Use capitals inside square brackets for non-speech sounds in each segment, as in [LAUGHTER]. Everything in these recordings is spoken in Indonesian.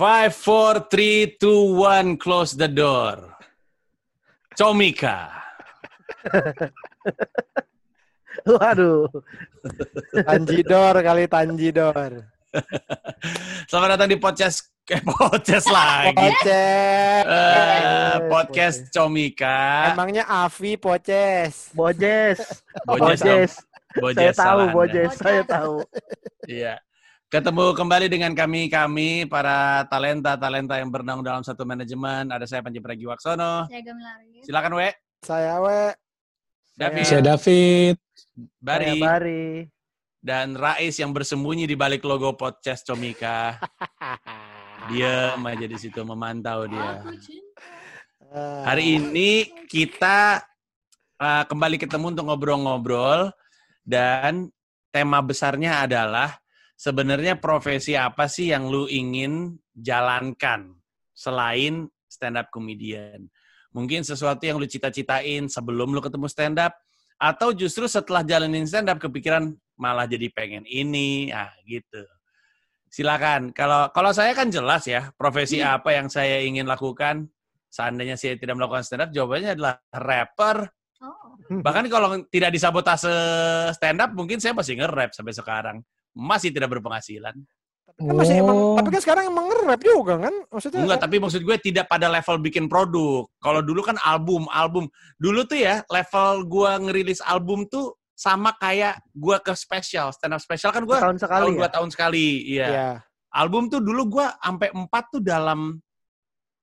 Five, four, three, two, one, close the door. Comika. [LAUGHS] Waduh. Tanjidor kali Tanjidor. Selamat datang di podcast eh, [LAUGHS] podcast lagi. Poces. Eh, podcast Comika. Emangnya Avi Poces. Bojes. Bojes, Bojes. Bojes Saya tahu. Bojes, saya tahu. Iya. Ketemu kembali dengan kami-kami para talenta-talenta yang bernaung dalam satu manajemen. Ada saya Panji Pragiwaksono. Saya Gamilari. Silakan We. Saya we. David, Saya David. Bari, Saya Bari. dan Rais yang bersembunyi di balik logo podcast Comika. [LAUGHS] Dia aja di situ memantau dia. Eh, Hari ini kita uh, kembali ketemu untuk ngobrol-ngobrol dan tema besarnya adalah sebenarnya profesi apa sih yang lu ingin jalankan selain stand up comedian? Mungkin sesuatu yang lu cita-citain sebelum lu ketemu stand up atau justru setelah jalanin stand up kepikiran malah jadi pengen ini, ah gitu. Silakan. Kalau kalau saya kan jelas ya profesi apa yang saya ingin lakukan seandainya saya tidak melakukan stand up, jawabannya adalah rapper. Oh, Bahkan kalau tidak disabotase stand up, mungkin saya masih nge-rap sampai sekarang. Masih tidak berpenghasilan. tapi kan masih emang, Oh. tapi kan sekarang emang nge-rap juga kan? Maksudnya Enggak, tapi maksud gue tidak pada level bikin produk. Kalau dulu kan album, album. Dulu tuh ya, level gue ngerilis album tuh sama kayak gue ke special, stand up special kan gue Tahun sekali tahun ya? dua tahun sekali. Iya. Iya. Album tuh dulu gue sampai empat tuh dalam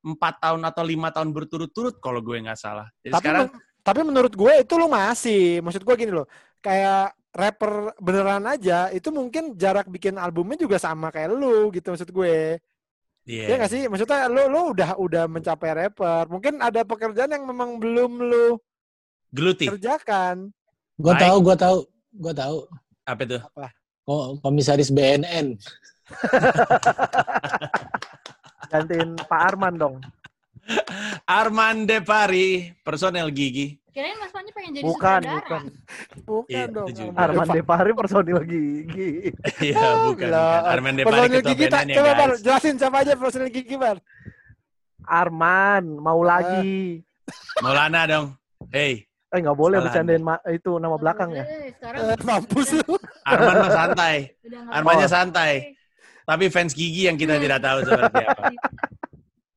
empat tahun atau lima tahun berturut-turut kalau gue nggak salah. Jadi Tapi sekarang men- tapi menurut gue itu lu masih, maksud gue gini loh, kayak rapper beneran aja itu mungkin jarak bikin albumnya juga sama kayak lu gitu maksud gue. iya. Ya nggak sih? Maksudnya lu lu udah udah mencapai rapper. Mungkin ada pekerjaan yang memang belum lu geluti. kerjakan. Gue Baik. tahu, gue tahu, gue tahu. Apa itu? Oh, komisaris BNN. [LAUGHS] Gantiin Pak Arman dong. Arman Depari, personel gigi. kirain Mas Panji pengen jadi Bukan, sutradara. bukan. Bukan Iya, dong. Arman Depari personil gigi. Iya, bukan. Bukan. Arman Depari Personil ketua gigi tak BNN ya, coba Bar, guys. jelasin siapa aja personil gigi Bar. Arman, mau lagi. Maulana dong. Hey, Eh nggak boleh bercandain ma- itu nama Nggak belakangnya. boleh, Sekarang Eh, mampus lu. Arman mah santai. Armannya santai. Tapi fans gigi yang kita tidak tahu seperti apa. [LAUGHS]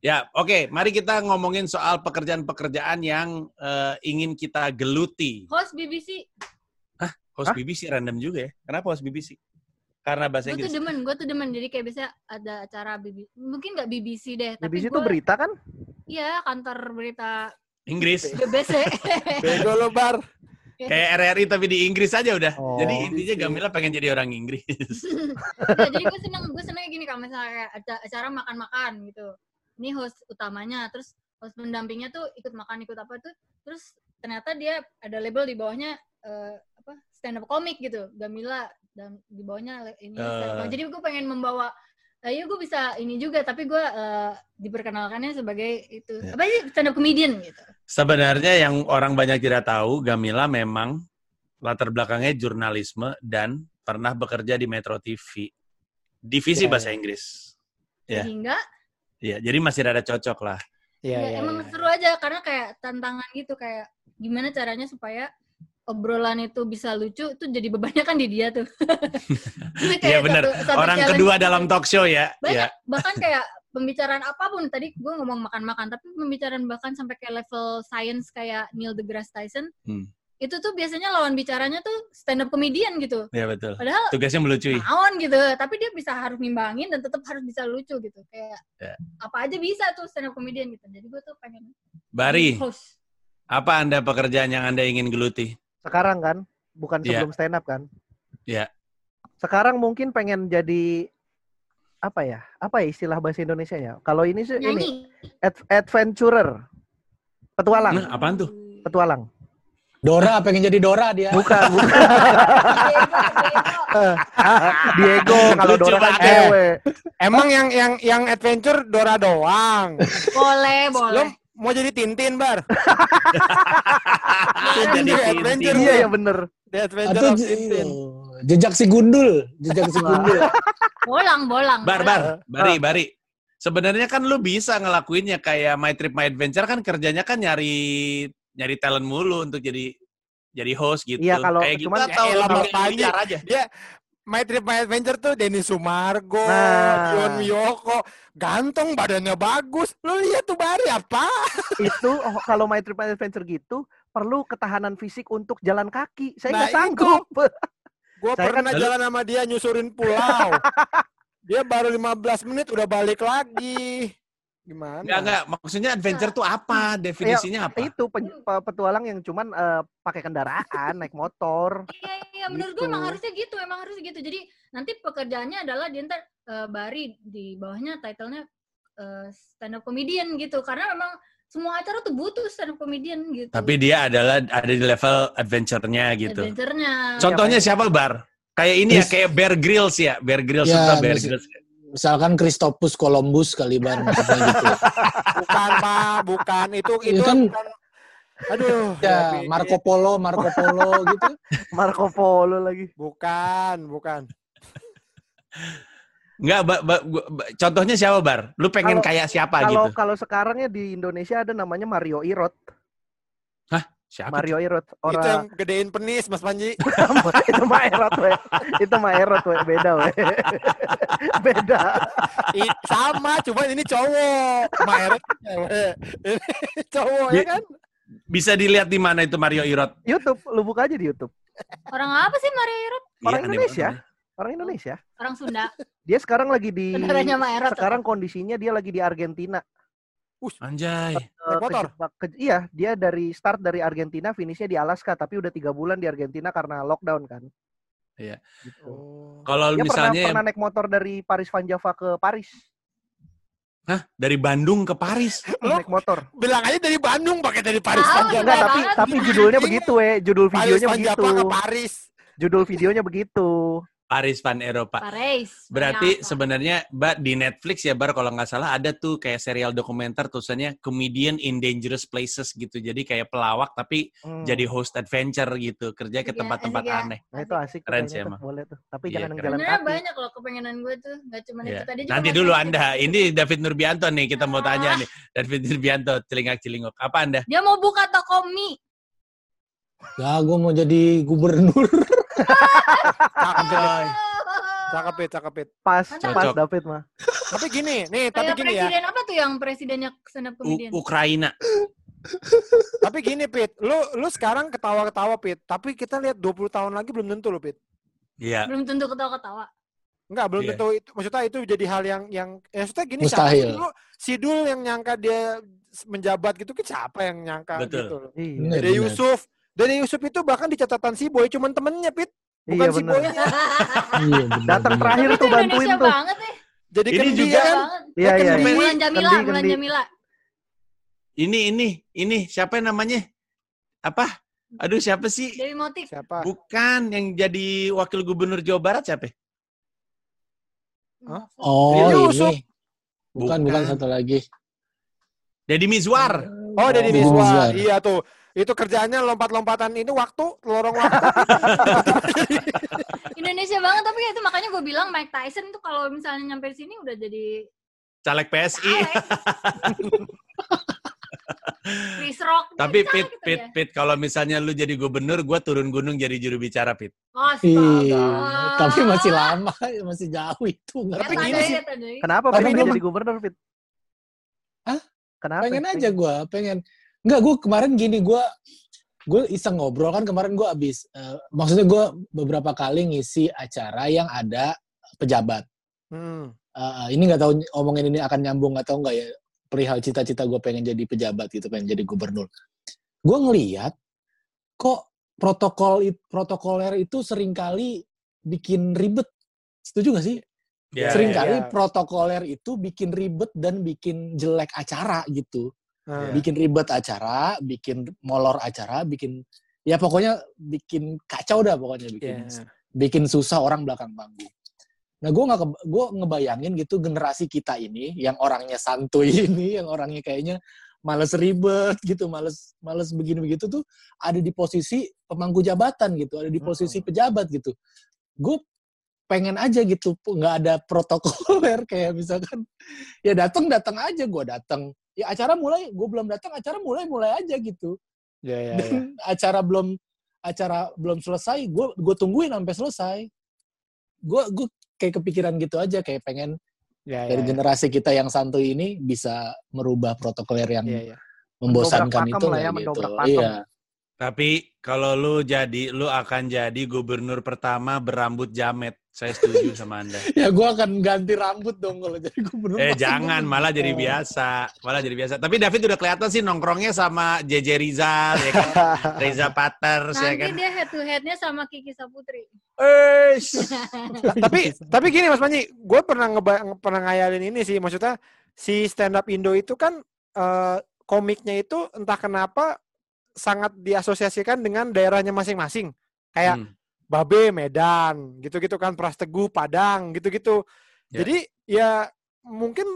Ya, oke. Mari kita ngomongin soal pekerjaan-pekerjaan yang eh, ingin kita geluti. Host BBC, Host Hah? BBC random juga ya. Kenapa host BBC? Karena bahasa gue tuh Inggris. demen, gue tuh demen. Jadi kayak biasa ada acara BBC, mungkin nggak BBC deh, tapi BBC itu gue, berita kan? iya kantor berita Inggris. BBC. [LAUGHS] Bego lu Bar. Kayak RRI tapi di Inggris aja udah. Oh, Jadi intinya. Gamila pengen jadi orang Inggris. [LAUGHS] Nggak, jadi gue seneng, gue seneng gini kalau misalnya ada acara makan-makan gitu. Ini host utamanya, terus host pendampingnya tuh ikut makan ikut apa tuh, terus ternyata dia ada label di bawahnya eh, apa stand up komik gitu, Gamila dan di bawahnya ini. Eh. Jadi gue pengen membawa, ayo gue bisa ini juga, tapi gue eh, diperkenalkannya sebagai itu Ya. apa sih stand up comedian gitu. Sebenarnya yang orang banyak tidak tahu, Gamila memang latar belakangnya jurnalisme dan pernah bekerja di Metro TV. Divisi Ya. bahasa Inggris. Ya. Sehingga Iya, jadi masih ada cocok lah. Iya, ya, iya. emang iya. seru aja karena kayak tantangan gitu kayak gimana caranya supaya obrolan itu bisa lucu itu jadi bebannya kan di dia tuh. [LAUGHS] Iya benar. Orang kedua gitu. dalam talk show ya. banyak Ya. bahkan [LAUGHS] kayak pembicaraan apa pun tadi gue ngomong makan-makan tapi pembicaraan bahkan sampai kayak level science kayak Neil deGrasse Tyson Hmm. Itu tuh biasanya lawan bicaranya tuh stand up comedian gitu Ya betul. padahal Tugasnya melucui. naon gitu tapi dia bisa harus nimbangin dan tetap harus bisa lucu gitu kayak Ya. apa aja bisa tuh stand up comedian gitu jadi gue tuh pengen Bari, host apa Anda pekerjaan yang Anda ingin geluti? Sekarang kan, bukan Iya. sebelum stand up kan? Iya. Sekarang mungkin pengen jadi apa ya? Apa ya istilah bahasa Indonesia ya? Kalau ini sih ini ad- adventurer. Petualang, Nah, apaan tuh? petualang. Dora, pengen jadi Dora dia. Bukan, bukan. Diego kalau Lucu Dora kan cewek. Emang yang yang yang adventure Dora doang. boleh Lo boleh mau jadi Tintin, Bar? [LAUGHS] Jadi Tintin. adventure. Iya ya bener. The Adventure Atau of Tintin. jejak si gundul, jejak si gundul. [LAUGHS] bolang bolang Bar, bar, bari, bari. sebenarnya kan lu bisa ngelakuinnya kayak My Trip My Adventure kan kerjanya kan nyari nyari talent mulu untuk jadi jadi host gitu. Iya, kalau- kayak gitu cuman- atau Ya lu elah, bikin Bapak aja. Dia My Trip My Adventure tuh Denny Sumargo, Nah. Yon Wiyoko, ganteng badannya bagus. Lu lihat tuh Bari apa? [LAUGHS] itu oh, kalau My Trip My Adventure gitu perlu ketahanan fisik untuk jalan kaki. Saya Nah, nggak sanggup. [LAUGHS] Gue Saya pernah kan- jalan sama dia nyusurin pulau. [LAUGHS] dia baru 15 menit udah balik lagi. Gimana? Enggak, enggak. Maksudnya adventure tuh apa? Definisinya apa? itu pe- petualang yang cuman eh, pakai kendaraan, naik motor. Iya, iya, menurut gue Gitu. emang harusnya gitu, emang harusnya gitu. Jadi nanti pekerjaannya adalah dia ntar eh, Bari di bawahnya titlenya eh, stand up comedian gitu. Karena memang semua acara tuh butuh stand up comedian gitu. Tapi dia adalah ada di level adventure-nya gitu. Adventure-nya. Contohnya siapa, Bar? Kayak ini ya, kayak Bear Grylls ya. Bear Grylls Ya, suka Bear Grylls. Misalkan Christopus Columbus kali bar [LAUGHS] gitu. Bukan, Pak, bukan. Itu itu Itu kan- bukan. Aduh, Ya. Marco Polo, Marco Polo [LAUGHS] gitu. Marco Polo lagi. Bukan, bukan. Enggak, ba- ba- gua- ba- contohnya siapa, Bar? Lu pengen Kalau- kayak siapa Kalau gitu? kalau sekarangnya di Indonesia ada namanya Mario Irot. Siapa? Mario Irot Itu yang orang gedein penis, Mas Panji. [LAUGHS] itu mah Erot we. Itu mah Erot we. beda we. [LAUGHS] beda. I- sama, cuman ini cowok. Maeret cewek. Ini cowok ya kan? Bisa dilihat di mana itu Mario Irot? YouTube, lu buka aja di YouTube. Orang apa sih Mario Irot? Orang Iya, aneh Indonesia. banget. Orang Indonesia. Orang Sunda. Dia sekarang lagi di Saudaranya Maerot. sekarang kondisinya dia lagi di Argentina. Anjay. Eh, Naik motor? ke- iya, dia dari start dari Argentina, finishnya di Alaska, tapi udah tiga bulan di Argentina karena lockdown kan. Iya. Gitu. Oh. Kalau Dia pernah misalnya pernah naik motor dari Paris Van Java ke Paris. Hah? dari Bandung ke Paris. Lu- [LAUGHS] naik motor. Bilang aja dari Bandung pakai dari Paris Tahu, Van Iya, Enggak, tapi tapi judulnya begitu, we. Judul Paris videonya Van begitu. Java ke Paris. Judul videonya begitu. Paris Van Eropa. Paris. Berarti sebenarnya Mbak di Netflix ya Bar kalau nggak salah ada tuh kayak serial dokumenter tulisannya Comedian in Dangerous Places gitu. Jadi kayak pelawak tapi Hmm. jadi host adventure gitu. Kerja ke Asik ya, tempat-tempat ya. aneh. Nah, itu asik Keren sih emang. boleh tuh. Tapi Iya, jangan yang keren. jalan Sebenarnya kaki. banyak loh kepengenan gue tuh. Gak cuma Iya. itu tadi. juga Nanti dulu Anda. gitu. Ini David Nurbianto nih kita mau tanya nih. David Nurbianto celingak celingok. Apa Anda? Dia mau buka toko mie. Ya, gue mau jadi gubernur. Cakep, [LAUGHS] cakep, cakep. Pas, Mantap. pas. David mah. Tapi gini, nih, tapi Kayak gini ya. presiden apa tuh yang presidennya U- comedian? Ukraina. Tapi gini, Pit. Lu lu sekarang ketawa-ketawa, Pit. Tapi kita lihat 20 tahun lagi belum tentu loh, Pit. Iya. Belum tentu ketawa-ketawa. Enggak, belum Iya. tentu itu. Maksudnya itu jadi hal yang yang ya maksudnya gini Mustahil. sih dulu si Dul yang nyangka dia menjabat gitu kan siapa yang nyangka Betul. gitu. Iya. Dede bener. Yusuf. Dede Yusuf itu bahkan di catatan si Boy cuman temennya, Pit. Bukan Iya si. Boynya. Iya, [LAUGHS] Datang terakhir Tapi tuh itu bantuin Indonesia tuh. banget nih. Jadi Ini kan juga- dia kan banget. Iya, iya. Kendi. Bulan Jamila, Kendi, bulan kendi. Jamila. Ini ini ini siapa namanya? Apa? Aduh siapa sih? Dewi Motik. siapa? Bukan yang jadi wakil gubernur Jawa Barat siapa? Hah? Oh, Dede Yusuf. ini. Bukan, bukan, Bukan. satu lagi. Deddy Mizwar. Oh, Deddy Miswar. Mizwar. Iya tuh. Itu kerjaannya lompat-lompatan ini waktu, lorong waktu. [LAUGHS] Indonesia banget tapi itu makanya gue bilang Mike Tyson tuh kalau misalnya nyampe sini udah jadi Caleg PSI. [LAUGHS] Chris Rock. Tapi Pit, gitu Pit, ya. Pit, kalau misalnya lu jadi gubernur, gua turun gunung jadi juru bicara, Pit. Iya, tapi masih lama, masih jauh itu. nggak Tapi gini sih. Kenapa Tapi pengen jadi gubernur, Fit? Hah? Kenapa? pengen aja gue, pengen. Enggak, gue kemarin gini, gue gue iseng ngobrol kan kemarin gue abis, eh, maksudnya gue beberapa kali ngisi acara yang ada pejabat. Hmm. Eh, ini nggak tahu omongin ini akan nyambung atau enggak ya perihal cita-cita gue pengen jadi pejabat gitu, pengen jadi gubernur. Gue ngeliat kok protokol it- protokoler itu sering kali bikin ribet. Setuju gak sih? Ya, sering kali ya. protokoler itu bikin ribet dan bikin jelek acara gitu. Nah, Bikin ribet acara, bikin molor acara, bikin ya pokoknya bikin kacau dah pokoknya bikin iya. bikin susah orang belakang panggung. Nah, gue nggak gue ngebayangin gitu generasi kita ini yang orangnya santuy [LAUGHS] ini, yang orangnya kayaknya males ribet gitu, males males begini begitu tuh ada di posisi pemangku jabatan gitu, ada di posisi Mm. pejabat gitu. Gue pengen aja gitu nggak ada [LAUGHS] protokoler kayak misalkan ya datang datang aja gue datang ya acara mulai gue belum datang acara mulai mulai aja gitu Ya, ya, ya. dan [LAUGHS] acara belum acara belum selesai gue gue tungguin sampai selesai gue gue kayak kepikiran gitu aja kayak pengen Ya, dari ya, ya. generasi kita yang santuy ini bisa merubah protokoler yang Iya, iya. membosankan itu lah ya, gitu iya Tapi kalau lu jadi, lu akan jadi gubernur pertama berambut jamet. Saya setuju sama Anda. [LAUGHS] ya gue akan ganti rambut dong kalau jadi gubernur Eh jangan, malah jadi Oh. biasa. Malah jadi biasa. Tapi David udah kelihatan sih nongkrongnya sama JJ Rizal, ya kan? [LAUGHS] Reza Paters, ya Nanti kan? dia head to headnya sama Kiki Saputri. Eh, [LAUGHS] Ta- tapi tapi gini Mas Panji, gue pernah ngeba pernah ngayalin ini sih, maksudnya si stand up Indo itu kan eh, komiknya itu entah kenapa sangat diasosiasikan dengan daerahnya masing-masing. Kayak Hmm. Babe Medan, gitu-gitu kan Pras Teguh Padang, gitu-gitu. Ya. Jadi ya mungkin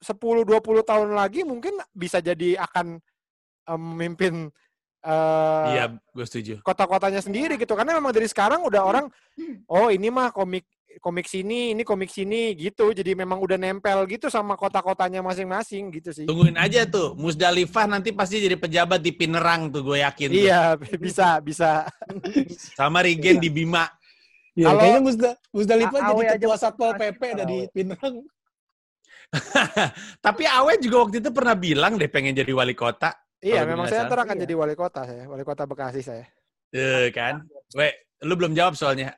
10 20 tahun lagi mungkin bisa jadi akan eh, memimpin eh, Iya, gue setuju. kota-kotanya sendiri gitu karena memang dari sekarang udah orang oh ini mah komik komik sini ini komik sini gitu jadi memang udah nempel gitu sama kota-kotanya masing-masing gitu sih Tungguin aja tuh, Musdalifah nanti pasti jadi pejabat di Pinerang tuh, gue yakin. tuh. iya [LAUGHS] bisa bisa Sama Rigen di Bima. Ya, Kalau- kayaknya Musda, Musdalifah jadi ketua satpol PP dari Awe. Pinerang. [LAUGHS] Tapi Awe juga waktu itu pernah bilang deh pengen jadi wali kota. iya memang saya ntar akan Iya. jadi wali kota saya wali kota Bekasi saya Eh kan? Weh, lu belum jawab soalnya.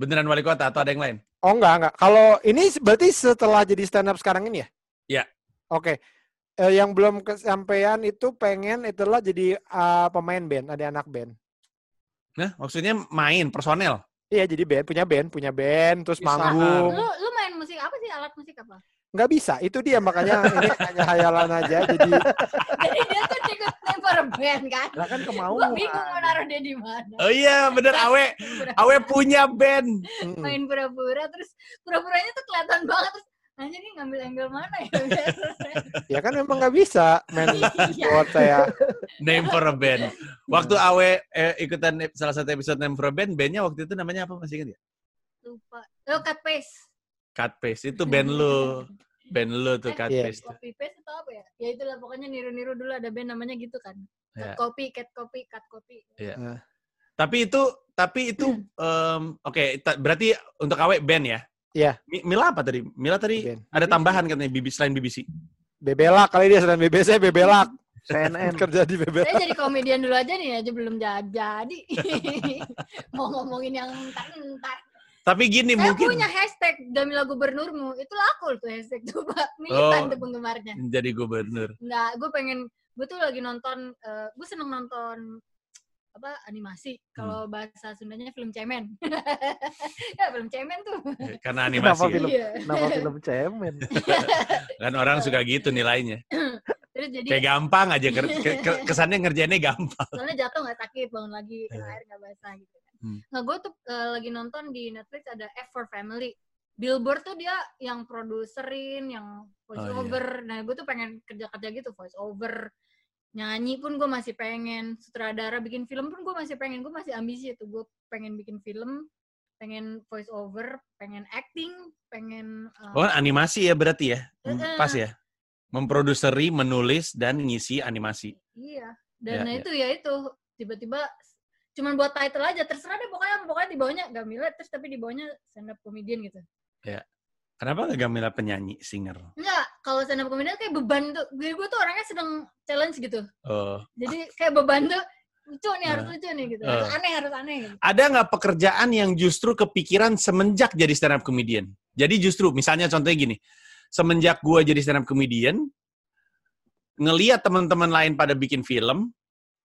Beneran wali kota atau ada yang lain? oh enggak enggak kalau ini berarti setelah jadi stand up sekarang ini ya Iya. oke Eh, yang belum kesampaian itu pengen itulah jadi ah, pemain band ada anak band Nah, maksudnya main, personel. iya jadi band punya band punya band terus Bisa. manggung Lu lu main musik apa sih? Alat musik apa? Nggak bisa itu dia makanya ini hanya hayalan aja jadi [LAUGHS] Jadi dia tuh ikut for a band kan? Lah kan Gue kemauan. bingung mau naruh dia di mana. Oh iya, bener Awe. Awe punya band. Main pura-pura terus pura-puranya tuh kelihatan banget terus Anjir nih ngambil angle mana ya? ya kan memang nggak bisa main Iya. buat saya Name for a band. Waktu Awe eh, ikutan salah satu episode Name for a band, bandnya waktu itu namanya apa masih ingat ya? Lupa. Oh, cut paste. Cut Paste. Itu band lu. Band lu tuh Cut Iya. Paste. Copy paste atau apa ya? Ya itulah pokoknya niru-niru dulu ada band namanya gitu kan. Ya. Cut copy, cat copy, cut copy. Tapi itu tapi itu [CLEARS THROAT] em, oke, ta- berarti untuk Awe band ya? Iya. Mi- Mila apa tadi? Mila tadi Band. ada tambahan katanya BBC selain BBC. bebelak kali dia selain BBC bebelak CNN. [LAUGHS] kerja di bebelak Saya jadi komedian dulu aja nih aja belum jadi. jadi. [LAUGHS] Mau ngomongin yang entar-entar. Tapi gini Saya mungkin punya hashtag Damila Gubernurmu. Itu laku tuh hashtag tuh, Pak. [LAUGHS] Militan Oh. tuh penggemarnya. jadi gubernur. Enggak, gue pengen gue tuh lagi nonton eh, gue seneng nonton apa animasi kalau Hmm. bahasa Sundanya film cemen [LAUGHS] ya film cemen tuh Karena Kenapa animasi. ya. film? Iya. Kenapa film cemen? [LAUGHS] Kan orang suka gitu nilainya. [CLEARS THROAT] terus jadi Kayak gampang aja kesannya ngerjainnya gampang. soalnya jatuh nggak sakit bangun lagi kena air nggak basah gitu Hmm. nah gue tuh eh, lagi nonton di Netflix ada F for Family Billboard tuh dia yang produserin yang voice Oh, iya. over nah gue tuh pengen kerja kerja gitu voice over nyanyi pun gue masih pengen sutradara bikin film pun gue masih pengen gue masih ambisi tuh gue pengen bikin film pengen voice over pengen acting pengen eh, Oh, animasi ya berarti ya? Pas ya? Memproduseri, menulis, dan ngisi animasi. Iya. Ya, Dan nah ya. itu ya itu tiba-tiba cuman buat title aja terserah deh pokoknya pokoknya di bawahnya Gamila terus tapi di bawahnya stand up comedian gitu. Kenapa nggak Gamila penyanyi, singer? Enggak, kalau stand up comedian kayak beban tuh. Gue gue tuh orangnya sedang challenge gitu. Oh. Jadi kayak beban tuh lucu nih harus Nah. lucu nih gitu. Eh. Harus aneh harus aneh gitu. Ada nggak pekerjaan yang justru kepikiran semenjak jadi stand up comedian? Jadi justru, misalnya contohnya gini, semenjak gua jadi stand up comedian, ngeliat teman-teman lain pada bikin film,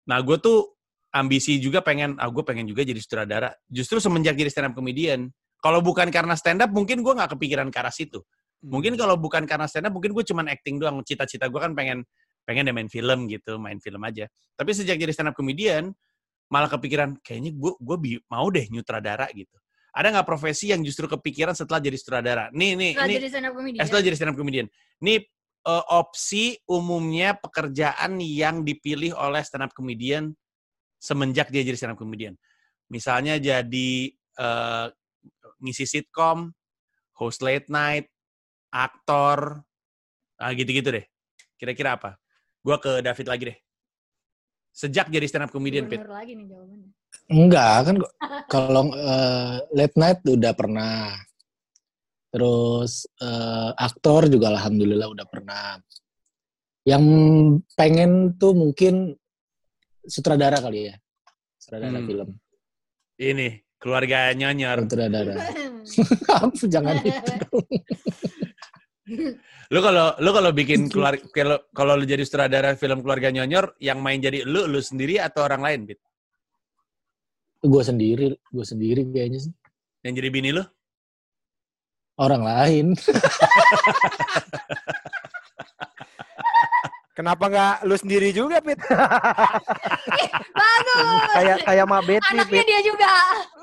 nah gue tuh ambisi juga pengen, ah gue pengen juga jadi sutradara. Justru semenjak jadi stand up comedian, kalau bukan karena stand up, mungkin gue nggak kepikiran ke arah situ. Mungkin kalau bukan karena stand up, mungkin gue cuman acting doang. Cita-cita gue kan pengen pengen deh main film gitu, main film aja. Tapi sejak jadi stand up comedian, malah kepikiran kayaknya gue gue bi- mau deh nyutradara gitu. Ada nggak profesi yang justru kepikiran setelah jadi sutradara? Nih nih Setelah ini jadi stand up eh, comedian. setelah jadi stand up comedian. Nih eh, opsi umumnya pekerjaan yang dipilih oleh stand up comedian semenjak dia jadi stand up comedian. Misalnya jadi eh, ngisi sitkom, host late night, aktor, ah gitu-gitu deh. Kira-kira apa? Gua ke David lagi deh. Sejak jadi stand up comedian, Pit. Lagi nih jawabannya. Enggak kan [LAUGHS] kalau eh, late night udah pernah. Terus eh, aktor juga alhamdulillah udah pernah. Yang pengen tuh mungkin sutradara kali ya. Sutradara Hmm. film. Ini, keluarga nyonyor. Sutradara. [LAUGHS] Jangan itu dong. Lu kalau lu kalau bikin keluar kalau kalau lu jadi sutradara film keluarga nyonyor, yang main jadi lu lu sendiri atau orang lain, Pit? Gue sendiri, gue sendiri kayaknya sih. Yang jadi bini lu? Orang lain. [LAUGHS] Kenapa nggak lu sendiri juga, Pit? [LAUGHS] Bagus. kayak kayak Ma Betty, Anaknya Pit. dia juga.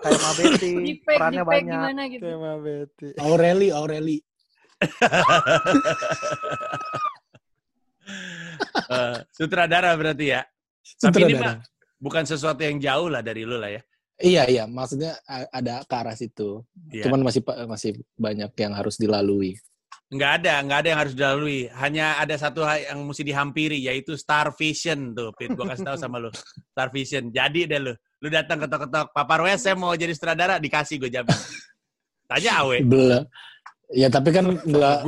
kayak Ma Betty. [LAUGHS] Perannya banyak. gimana gitu. Tema Betty. Aureli, Aureli. [LAUGHS] Eh, sutradara berarti ya. Tapi ini Sutradara. mah bukan sesuatu yang jauh lah dari lu lah ya. Iya, iya. Maksudnya ada ke arah situ. Iya. Cuman masih masih banyak yang harus dilalui. Nggak ada, nggak ada yang harus dilalui. Hanya ada satu hal yang mesti dihampiri, yaitu Star Vision tuh. Pit, gua kasih tahu sama lu. Star Vision. Jadi deh lu. Lu datang ketok-ketok, Papa Rwes saya mau jadi sutradara, dikasih gue jamin. Tanya Awe. Belum. Ya tapi kan [LAUGHS] nggak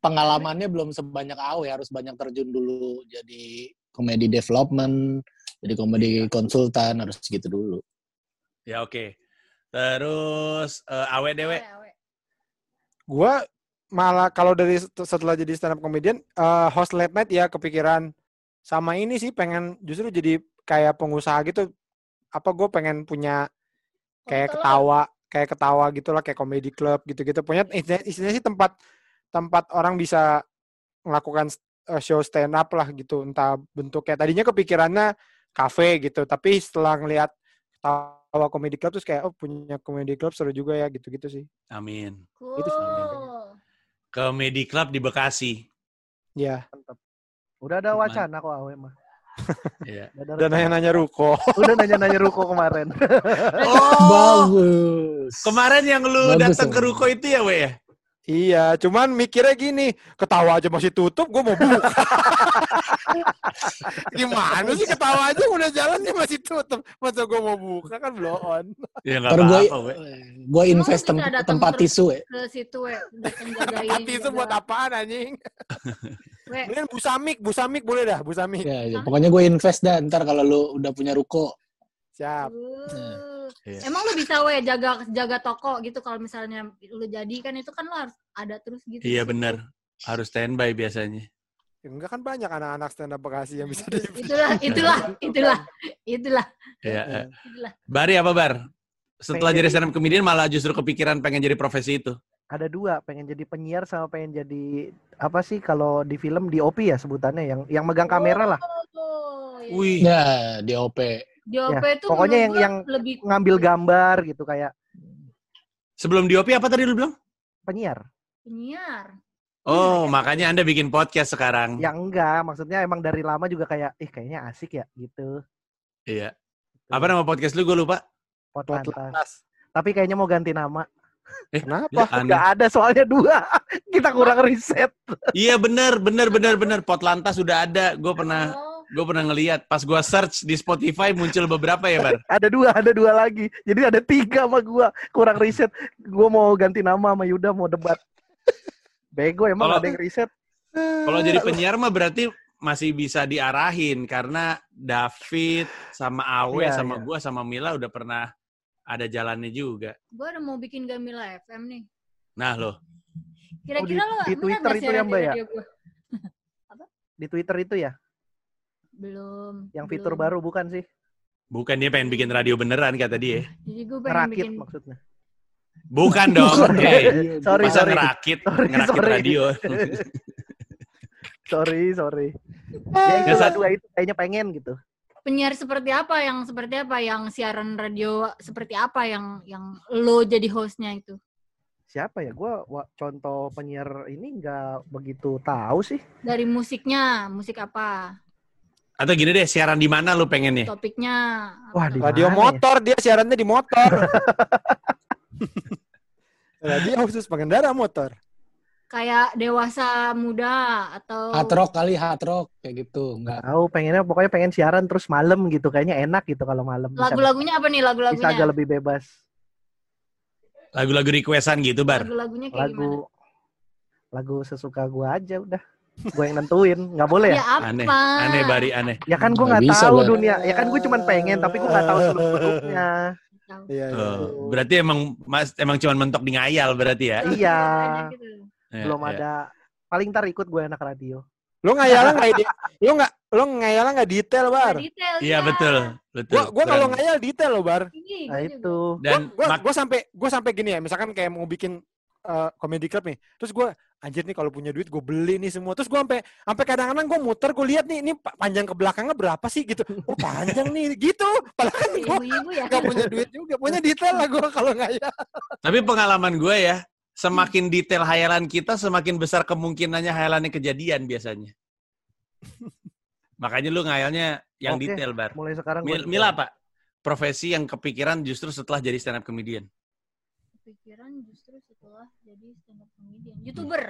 pengalamannya belum sebanyak Awe harus banyak terjun dulu jadi komedi development, jadi komedi konsultan harus gitu dulu. Ya oke. Terus eh, Awe dewe. Gua malah kalau dari set- setelah jadi stand up comedian, eh, host late night ya kepikiran sama ini sih pengen justru jadi kayak pengusaha gitu. Apa gue pengen punya kayak ketawa, kayak ketawa gitulah kayak comedy club gitu-gitu. Punya istilahnya, istilahnya sih tempat tempat orang bisa melakukan eh, show stand up lah gitu. Entah bentuknya tadinya kepikirannya cafe gitu, tapi setelah ngelihat ketawa comedy club terus kayak oh punya comedy club seru juga ya gitu-gitu sih. Amin. Itu sih. Cool. Comedy Club di Bekasi. Ya. Mantap. Udah ada wacana kok Awe mah. Iya. Udah nanya-nanya ruko. Udah nanya-nanya Ruko kemarin. [LAUGHS] Oh, Bagus. kemarin yang lu datang ke ruko itu ya, We ya? Iya, cuman mikirnya gini, ketawa aja masih tutup, gue mau buka. [LAUGHS] Gimana sih ketawa aja udah jalannya masih tutup, masa gue mau buka kan blow on. Ya nggak apa-apa, We. gue invest tem- [LAUGHS] tempat tisu ya. Ke situ, jagain. Hati itu buat apaan anjing? [LAUGHS] We, Mending busamik, busamik boleh dah, busamik. Ya, ya. Pokoknya gue invest dah ntar kalau lu udah punya ruko. Siap. uh. Iya. Emang lu bisa we jaga jaga toko gitu kalau misalnya lu jadi kan itu kan lu harus ada terus gitu. Iya benar. Harus standby biasanya. Ya, enggak kan banyak anak-anak stand up Bekasi yang bisa [LAUGHS] di Itulah, [LAUGHS] itulah, itulah, itulah, Iya. eh. itulah. Bari apa Bar? Setelah Pengen jadi jadi- stand up comedian malah justru kepikiran pengen jadi profesi itu. ada dua, pengen jadi penyiar sama pengen jadi apa sih kalau di film DOP ya sebutannya yang yang megang kamera lah. Oh, iya. Wih, Ya, DOP. Di OP Ya, itu pokoknya yang- yang lebih Ngambil gambar gitu kayak sebelum di OP apa tadi lu bilang? penyiar. penyiar. Oh, Iya. makanya Anda bikin podcast sekarang. Ya enggak, maksudnya emang dari lama juga kayak ih kayaknya asik ya gitu. Iya. Apa nama podcast lu? Gue lupa. Pot Pot lantas. lantas. Tapi kayaknya mau ganti nama. Eh, [LAUGHS] Kenapa? ya. Enggak ada soalnya dua. [LAUGHS] Kita kurang riset. Iya bener, bener, bener, bener. Pot lantas sudah ada. Gue pernah, Oh, gue pernah ngeliat. Pas gue search di Spotify muncul beberapa ya, Bar. Ada dua, ada dua lagi. Jadi ada tiga sama gua. Kurang riset. Gua mau ganti nama sama Yuda mau debat. Bego emang Kalau- ada yang riset. Kalau jadi penyiar mah berarti masih bisa diarahin karena David sama Awe Iya, sama iya. gua sama Mila udah pernah ada jalannya juga. gua udah mau bikin Gamila FM nih. Nah loh, Kira-kira Oh, di- lo di Twitter itu ya, Mbak, ya? Di Twitter itu ya, Belum. yang fitur belum. baru bukan sih? bukan dia pengen bikin radio beneran kata dia. Jadi gue pengen Ngerakit bikin maksudnya. Bukan [LAUGHS] dong. Hey, Sorry, masa sorry. ngerakit, Sorry, ngerakit sorry. radio. [LAUGHS] sorry, sorry. Eh, Ya itu Nggak, dua itu kayaknya pengen gitu. penyiar seperti apa yang seperti apa yang siaran radio seperti apa yang yang lo jadi hostnya itu Siapa ya? Gua wa- contoh penyiar ini nggak begitu tahu sih. dari musiknya musik apa Atau gini deh, siaran di mana lu pengennya? topiknya apa? Wah, di Radio mana ya? motor, dia siarannya di motor. [LAUGHS] khusus pengendara motor? Kayak dewasa muda atau Hard rock kali, hard rock kayak gitu. Enggak. Tahu pengennya pokoknya pengen siaran terus malam gitu. Kayaknya enak gitu kalau malam. Bisa, lagu-lagunya apa nih bisa lagu-lagunya? agak lebih bebas. Lagu-lagu requestan gitu, Bar. Lagu-lagunya kayak gimana? Lagu lagu sesuka gua aja udah. Gue yang nentuin. Nggak boleh ya? Ya apa? Aneh, aneh Bari, aneh. Ya kan gue Nggak tahu Bar. dunia. Ya kan gue cuman pengen tapi gue nggak tahu [LAUGHS] seluk beluknya. Iya, iya. Oh, berarti emang Mas emang cuman mentok di ngayal berarti ya. Iya. Ada gitu. Ya, Belum ya. ada. Paling ntar ikut gue anak radio. Lu ngayalnya nggak ide, lu nggak lu ngayalnya nggak detail bar. Iya ya. betul, betul. Gua gua kalau ngayal detail loh bar. Nah itu. dan gua mak- gua sampai gua sampai gini ya, misalkan kayak mau bikin eh, comedy club nih. Terus gua anjir nih kalau punya duit gue beli nih semua. Terus gua sampai sampai kadang-kadang gua muter gue lihat nih ini pa- panjang ke belakangnya berapa sih gitu. Oh panjang nih gitu. Padahal kan Ibu-ibu ya. gak punya duit juga, punya detail lah gua kalau ngayal. tapi pengalaman gue ya, semakin detail hayalan kita, semakin besar kemungkinannya hayalannya kejadian biasanya. Makanya lu ngayalnya yang Oke. detail, Bar. Mulai sekarang Mil, Mila apa? Profesi yang kepikiran justru setelah jadi stand up comedian. Pikiran justru setelah jadi stand up comedian. YouTuber.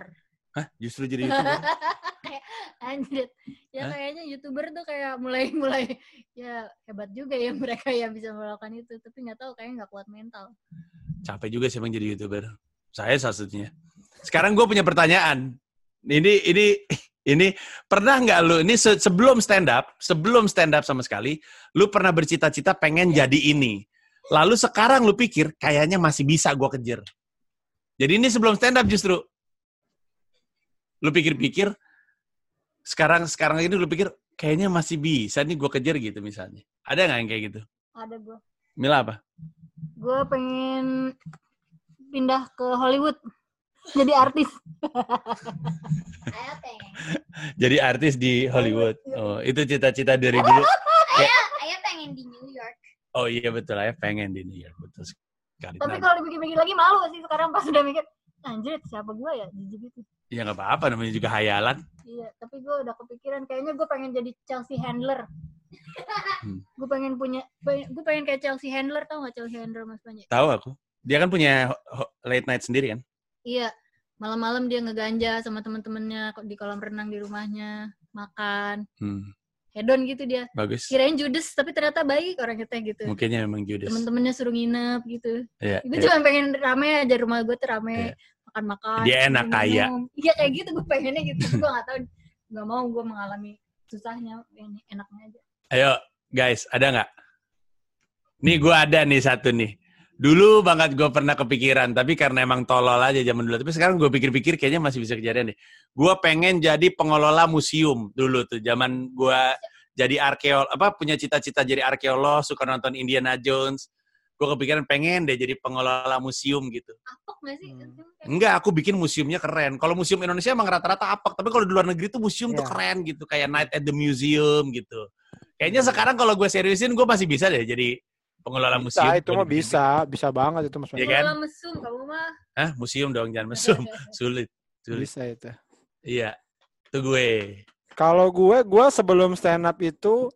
Hah? Justru jadi [LAUGHS] YouTuber? kayak anjir. Ya Hah? kayaknya YouTuber tuh kayak mulai [LAUGHS] mulai ya hebat juga ya mereka yang bisa melakukan itu. Tapi nggak tahu kayaknya nggak kuat mental. Capek juga sih emang jadi YouTuber. Saya salah satunya. Sekarang gue punya pertanyaan. Ini ini [LAUGHS] ini pernah nggak lu ini se- sebelum stand up, sebelum stand up sama sekali, lu pernah bercita-cita pengen jadi ini. Lalu sekarang lu pikir kayaknya masih bisa gue kejar. Jadi ini sebelum stand up justru. Lu pikir-pikir sekarang sekarang ini lu pikir kayaknya masih bisa nih gue kejar gitu misalnya. Ada nggak yang kayak gitu? Ada gue. Mila apa? Gue pengen pindah ke Hollywood jadi artis. [LAUGHS] Jadi artis di Hollywood. Oh, itu cita-cita dari dulu. [LAUGHS] Ayo pengen di New York. Oh iya betul ya pengen di New York betul sekali. Tapi Nah, kalau dipikir-pikir lagi malu sih sekarang pas udah mikir anjir siapa gue ya jijik gitu. ya nggak apa-apa namanya juga hayalan. Iya, tapi gue udah kepikiran kayaknya gue pengen jadi Chelsea Handler. Hmm. [LAUGHS] gue pengen punya, gue pengen kayak Chelsea Handler tau gak Chelsea Handler mas Panji? Tahu aku. Dia kan punya late night sendiri kan. Iya, malam-malam dia ngeganja sama temen-temennya di kolam renang di rumahnya makan, Hmm, hedon gitu dia. bagus. Kirain judes tapi ternyata baik orangnya teh gitu. Mungkinnya memang Judas. Temen-temennya suruh nginep gitu. Iya, Gue iya. cuma pengen rame aja rumah gue tuh rame, Iya. makan-makan. Dia enak, kaya. Iya kayak gitu gue pengennya gitu. gue gak tahu, gak mau gue mengalami susahnya, ini enaknya aja. Ayo guys, ada nggak? Nih gue ada nih satu nih. Dulu banget gue pernah kepikiran, tapi karena emang tolol aja zaman dulu. Tapi sekarang gue pikir-pikir kayaknya masih bisa kejadian deh. Gue pengen jadi pengelola museum dulu tuh. Zaman gue jadi arkeolog, apa punya cita-cita jadi arkeolog, suka nonton Indiana Jones. Gue kepikiran pengen deh jadi pengelola museum gitu. Apok gak sih? Hmm. Enggak, aku bikin museumnya keren. Kalau museum Indonesia emang rata-rata apek, tapi kalau di luar negeri tuh museum tuh Iya. keren gitu, kayak Night at the Museum gitu. Kayaknya sekarang kalau gue seriusin, gue masih bisa deh jadi pengelola Bisa, museum. itu mah bisa, bisa banget itu Mas. Iya kan? Kalau mesum kamu mah. Hah, museum dong, jangan mesum. [LAUGHS] Sulit, sulit. Bisa itu. Iya, itu gue. Kalau gue, gue sebelum stand up itu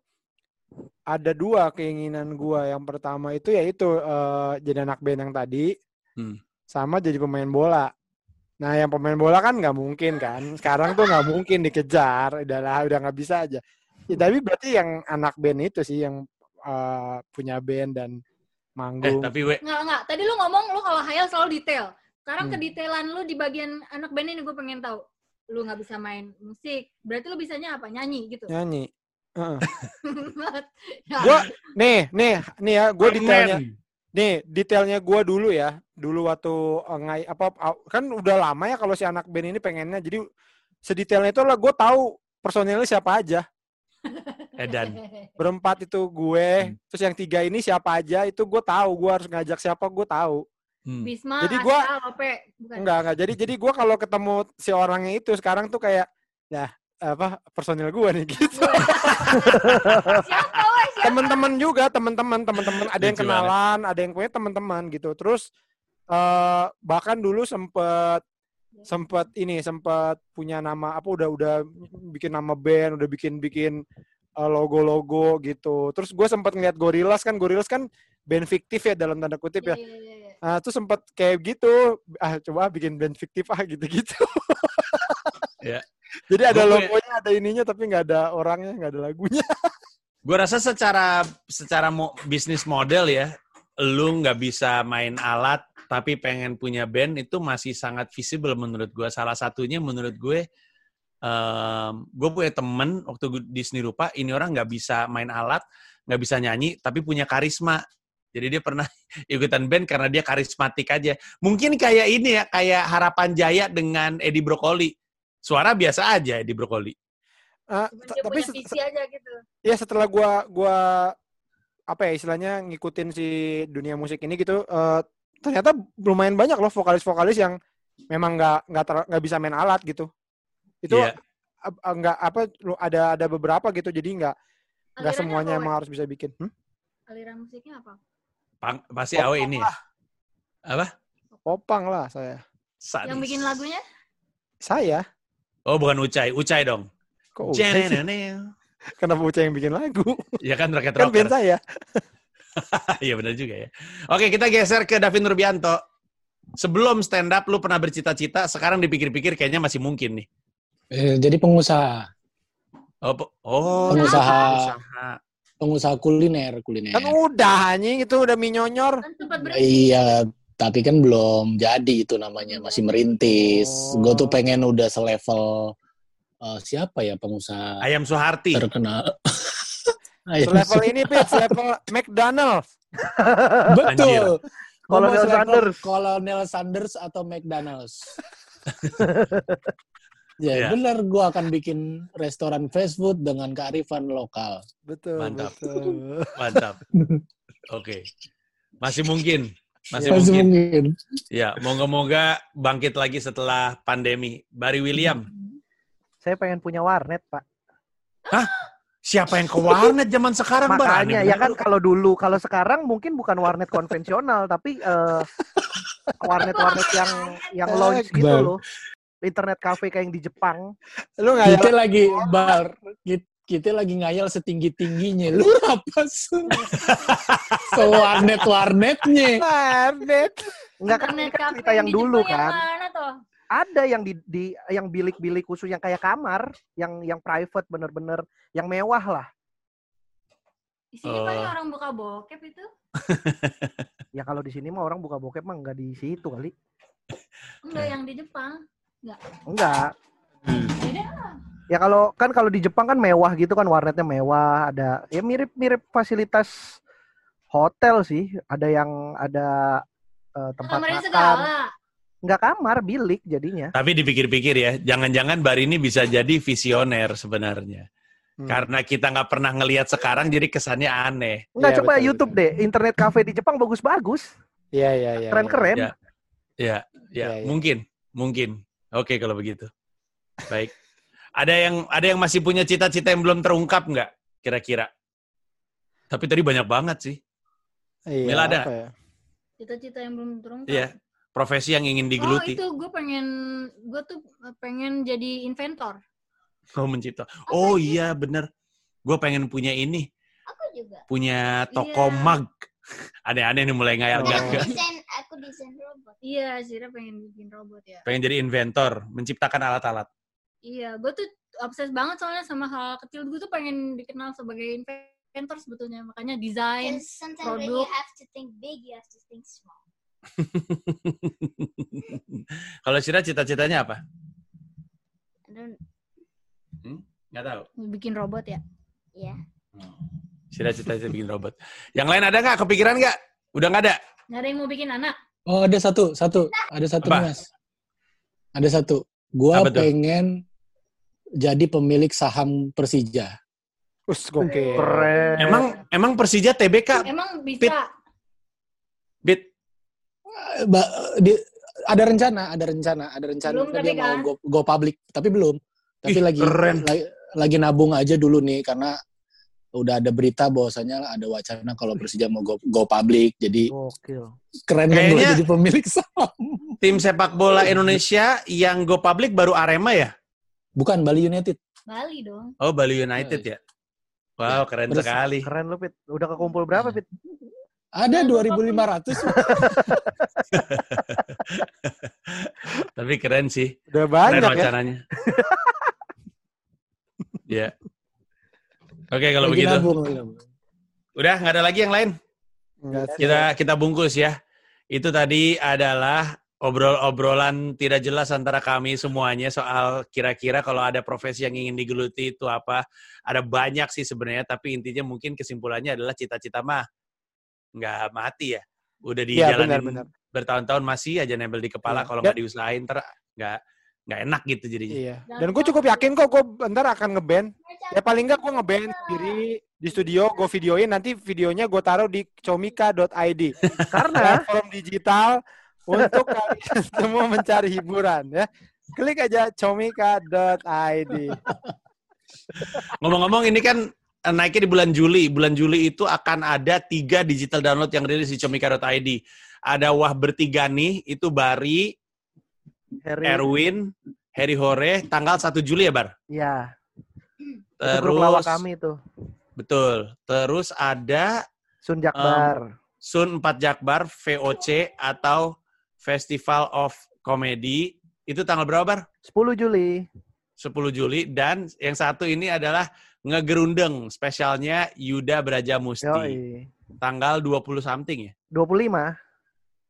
ada dua keinginan gue. Yang pertama itu yaitu eh, jadi anak band yang tadi, Hmm. sama jadi pemain bola. Nah, yang pemain bola kan nggak mungkin kan. Sekarang tuh nggak mungkin dikejar. Udahlah, udah nggak bisa aja. Ya, tapi berarti yang anak band itu sih yang eh, punya band dan Eh, manggung. tapi gue, Nggak, nggak. Tadi lu ngomong lu kalau hayal selalu detail. Sekarang Hmm. kedetailan lu di bagian anak band ini gue pengen tahu. Lu nggak bisa main musik. Berarti lu bisanya apa? Nyanyi gitu. Nyanyi. Heeh. Ya. Gua nih, nih, nih ya, gue detailnya. Nih, detailnya gua dulu ya. Dulu waktu eh, ngai apa kan udah lama ya kalau si anak band ini pengennya. Jadi sedetailnya itu lah gue tahu personilnya siapa aja. Edan. [LAUGHS] Berempat itu gue, Hmm. terus yang tiga ini siapa aja itu gue tahu. Gue harus ngajak siapa gue tahu. Hmm. Bisma, Jadi gua- Aska, Lope. Bukan. Enggak, enggak. Jadi jadi gue kalau ketemu si orangnya itu sekarang tuh kayak ya apa personil gue nih [LAUGHS] gitu. Teman-teman juga teman-teman teman-teman ada yang kenalan ada yang punya teman-teman gitu terus eh bahkan dulu sempet sempet ini sempet punya nama apa udah udah bikin nama band udah bikin bikin eh, logo-logo gitu terus gue sempet ngeliat Gorillaz kan Gorillaz kan band fiktif ya dalam tanda kutip ya Iya, iya, iya, iya. Nah, tuh sempat kayak gitu, ah coba bikin band fiktif ah gitu-gitu. [LAUGHS] Ya. Jadi ada Gua punya- logonya, ada ininya, tapi nggak ada orangnya, nggak ada lagunya. [LAUGHS] Gue rasa secara secara mo- bisnis model ya, lu nggak bisa main alat tapi pengen punya band itu masih sangat visible menurut gue. Salah satunya menurut gue, gue punya temen waktu di seni rupa, ini orang nggak bisa main alat, nggak bisa nyanyi, tapi punya karisma. Jadi dia pernah [LAUGHS] ikutan band karena dia karismatik aja. Mungkin kayak ini ya, kayak Harapan Jaya dengan Edi Brokoli. Suara biasa aja Edi Brokoli. Dia tapi visi aja gitu. ya setelah gua gua apa ya istilahnya ngikutin si dunia musik ini gitu eh, ternyata lumayan banyak loh vokalis-vokalis yang memang nggak nggak nggak bisa main alat gitu itu ap- nggak apa ada ada beberapa gitu jadi nggak nggak semuanya apa, emang harus bisa bikin Hmm? Aliran musiknya apa? Pang- pasti awe ini ya. Apa? popang lah saya Sadis. Yang bikin lagunya? saya Oh, bukan Ucai. Ucai dong. kok Ucai [LAUGHS] kenapa Ucai yang bikin lagu Ya kan rakyat kan rocker. band saya [LAUGHS] Iya benar juga ya. Oke, kita geser ke Davin Nurbianto. Sebelum stand up, lu pernah bercita-cita, sekarang dipikir-pikir kayaknya masih mungkin nih. Eh, jadi pengusaha, Oh, pe- oh Pengusaha. pengusaha. pengusaha kuliner, kuliner. kan udah anjing itu udah minyonyor Kan. Iya, tapi kan belum jadi itu namanya masih merintis. Oh. Gue tuh pengen udah selevel eh, siapa ya pengusaha Ayam Soeharti. terkenal. [LAUGHS] Ayam level ini Pit level McDonald's [LAUGHS] Betul. Selevel Sanders. Colonel Sanders atau McDonald's. [LAUGHS] ya Iya. benar, gue akan bikin restoran fast food dengan kearifan lokal. betul Mantap. betul Mantap. Oke. Masih mungkin. Masih Masih mungkin. mungkin. Ya, moga-moga bangkit lagi setelah pandemi. Bari William, Saya pengen punya warnet, Pak. Siapa yang ke warnet zaman sekarang? Makanya ya kan kalau dulu, kalau sekarang mungkin bukan warnet konvensional, tapi eh, warnet-warnet yang yang launch gitu loh. Internet cafe kayak yang di Jepang. lu nggak Kita lagi bar, kita, kita lagi ngayal setinggi tingginya. Lu apa sih? Se warnet warnetnya. warnet Enggak kan, Internet kan cerita yang dulu kan. Yang mana toh? Ada yang di, di yang bilik-bilik khusus yang kayak kamar, yang yang private bener-bener yang mewah lah. Isinya paling Oh. orang buka bokep itu. [LAUGHS] Ya kalau di sini mah orang buka bokep mah enggak di situ kali. Enggak yang di Jepang. Enggak. Beda. Ya kalau kan kalau di Jepang kan mewah gitu kan warnetnya mewah, ada ya mirip-mirip fasilitas hotel sih. Ada yang ada eh, tempat Kamarnya makan. segala. Enggak kamar, bilik jadinya. Tapi dipikir-pikir ya, jangan-jangan Bar ini bisa jadi visioner sebenarnya. Hmm. Karena kita nggak pernah ngelihat sekarang, jadi kesannya aneh. Enggak Iya, coba betul, YouTube deh, internet cafe di Jepang bagus-bagus, iya iya iya keren-keren. Ya. Ya, ya, Iya, iya. mungkin, mungkin. Oke kalau begitu. Baik. Ada yang ada yang masih punya cita-cita yang belum terungkap nggak? Kira-kira. Tapi tadi banyak banget sih. Iya, Mila ada apa ya? Cita-cita yang belum terungkap. Iya. Profesi yang ingin Oh digeluti. itu gue pengen, gue tuh pengen jadi inventor. [LAUGHS] Oh, mencipta. Oh iya, bener. Gue pengen punya ini. Aku juga. Punya toko Iya. mug. [LAUGHS] Aneh-aneh nih mulai ngayal. Oh. Nggak, Aku [LAUGHS] desain, aku desain robot. Iya, Zira pengen bikin robot ya. Pengen jadi inventor. Menciptakan alat-alat. Iya, gue tuh obses banget soalnya sama hal kecil. Gue tuh pengen dikenal sebagai inventor sebetulnya. Makanya desain. Sometimes when you produk. have to think big, you have to think small. [LAUGHS] Kalau Sira cita-citanya apa? Don't, Nggak tahu. Bikin robot ya. yeah. Sira cita-cita bikin robot. Yang lain ada nggak? Kepikiran nggak? Udah nggak ada? Nggak ada yang mau bikin anak. Oh ada satu, satu, ada satu Apa? mas. Ada satu. Gua Apa tuh? pengen jadi pemilik saham Persija. Us gokil. Keren. Emang emang Persija TBK Emang Pit. bisa. bit di- ada rencana, ada rencana, ada rencana Belum dia tapi mau kan? go, go public, tapi belum. Tapi Ih, lagi, keren. lagi lagi nabung aja dulu nih karena udah ada berita bahwasanya ada wacana kalau Persija mau go, go public. Jadi Gokil. keren kan jadi pemilik saham. tim sepak bola Indonesia yang go public baru Arema ya? Bukan Bali United. Bali dong. Oh Bali United ya. Wow keren Terus- sekali. Keren lu, Pit. Udah kekumpul berapa, Pit? Ada 2.500. Tapi keren sih. Udah Keren banyak ya. wacananya. Ya. Oke kalau Lagi begitu. nabung. Udah nggak ada lagi yang lain. Enggak sih. Kita kita bungkus ya. Itu tadi adalah obrol-obrolan tidak jelas antara kami semuanya soal kira-kira kalau ada profesi yang ingin digeluti itu apa. Ada banyak sih sebenarnya, tapi intinya mungkin kesimpulannya adalah cita-cita mah nggak mati ya. Udah Iya dijalanin benar-benar. bertahun-tahun masih aja nempel di kepala Iya. kalau nggak diusahain ter nggak nggak enak gitu jadinya. Iya. Dan gue cukup yakin kok gue bentar akan ngeband. Ya paling enggak gue ngeband sendiri di studio, gue videoin nanti videonya gue taruh di comika.id. Karena Platform digital untuk kalian [LAUGHS] semua mencari hiburan ya. Klik aja comika.id. Ngomong-ngomong ini kan naiknya di bulan Juli. Bulan Juli itu akan ada tiga digital download yang rilis di comika.id. Ada Wah Bertiga nih, itu Bari, Harry, Erwin, Harry Hore, tanggal 1 Juli ya Bar? ya, itu grup lawak Terus, kami tuh. betul. Terus ada Sun Jakbar. Sun 4 Jakbar, VOC, atau Festival of Comedy. Itu tanggal berapa Bar? 10 Juli. 10 Juli. Dan yang satu ini adalah Ngegerundeng, spesialnya Yuda Braja Musti. Yoi. Tanggal 20 something ya? 25.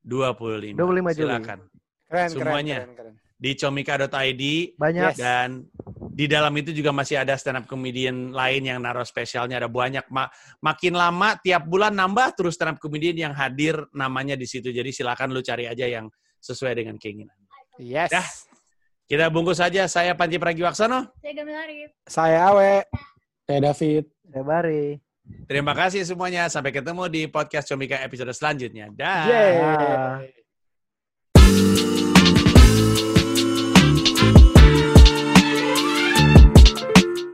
25. 25 Juli. Silakan. Keren, Semuanya. keren, keren, keren. Di comika.id Banyak. Yes. dan di dalam itu juga masih ada stand up comedian lain yang naruh spesialnya ada banyak Ma- makin lama tiap bulan nambah terus stand up comedian yang hadir namanya di situ jadi silakan lu cari aja yang sesuai dengan keinginan Yes. Dah. kita bungkus saja saya Panji Pragiwaksono Saya Gamil Arif. Saya Awe. Saya David. Saya Bari. terima kasih semuanya sampai ketemu di podcast Comika episode selanjutnya dah Yeay.